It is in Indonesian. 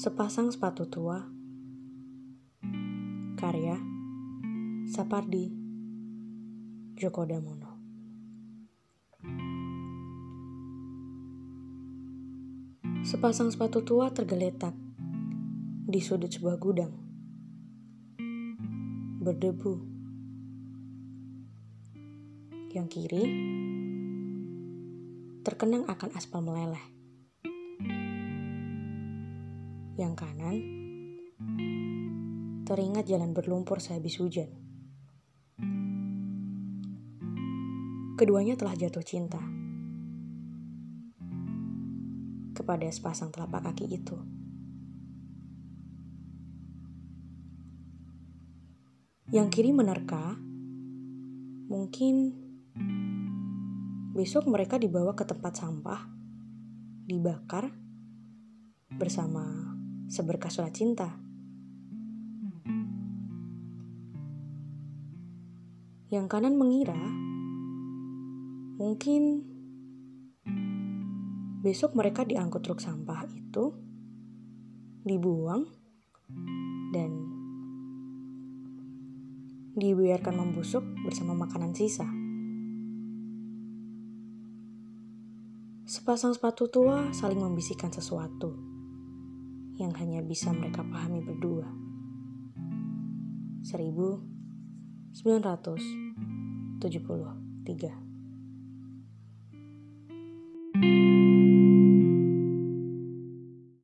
Sepasang sepatu tua. Karya Sapardi Joko Damono Sepasang sepatu tua tergeletak di sudut sebuah gudang. Berdebu. Yang kiri terkenang akan aspal meleleh yang kanan teringat jalan berlumpur sehabis hujan. Keduanya telah jatuh cinta kepada sepasang telapak kaki itu. Yang kiri menerka, mungkin besok mereka dibawa ke tempat sampah, dibakar bersama seberkas surat cinta. Yang kanan mengira mungkin besok mereka diangkut truk sampah itu dibuang dan dibiarkan membusuk bersama makanan sisa. Sepasang sepatu tua saling membisikkan sesuatu yang hanya bisa mereka pahami berdua. 1973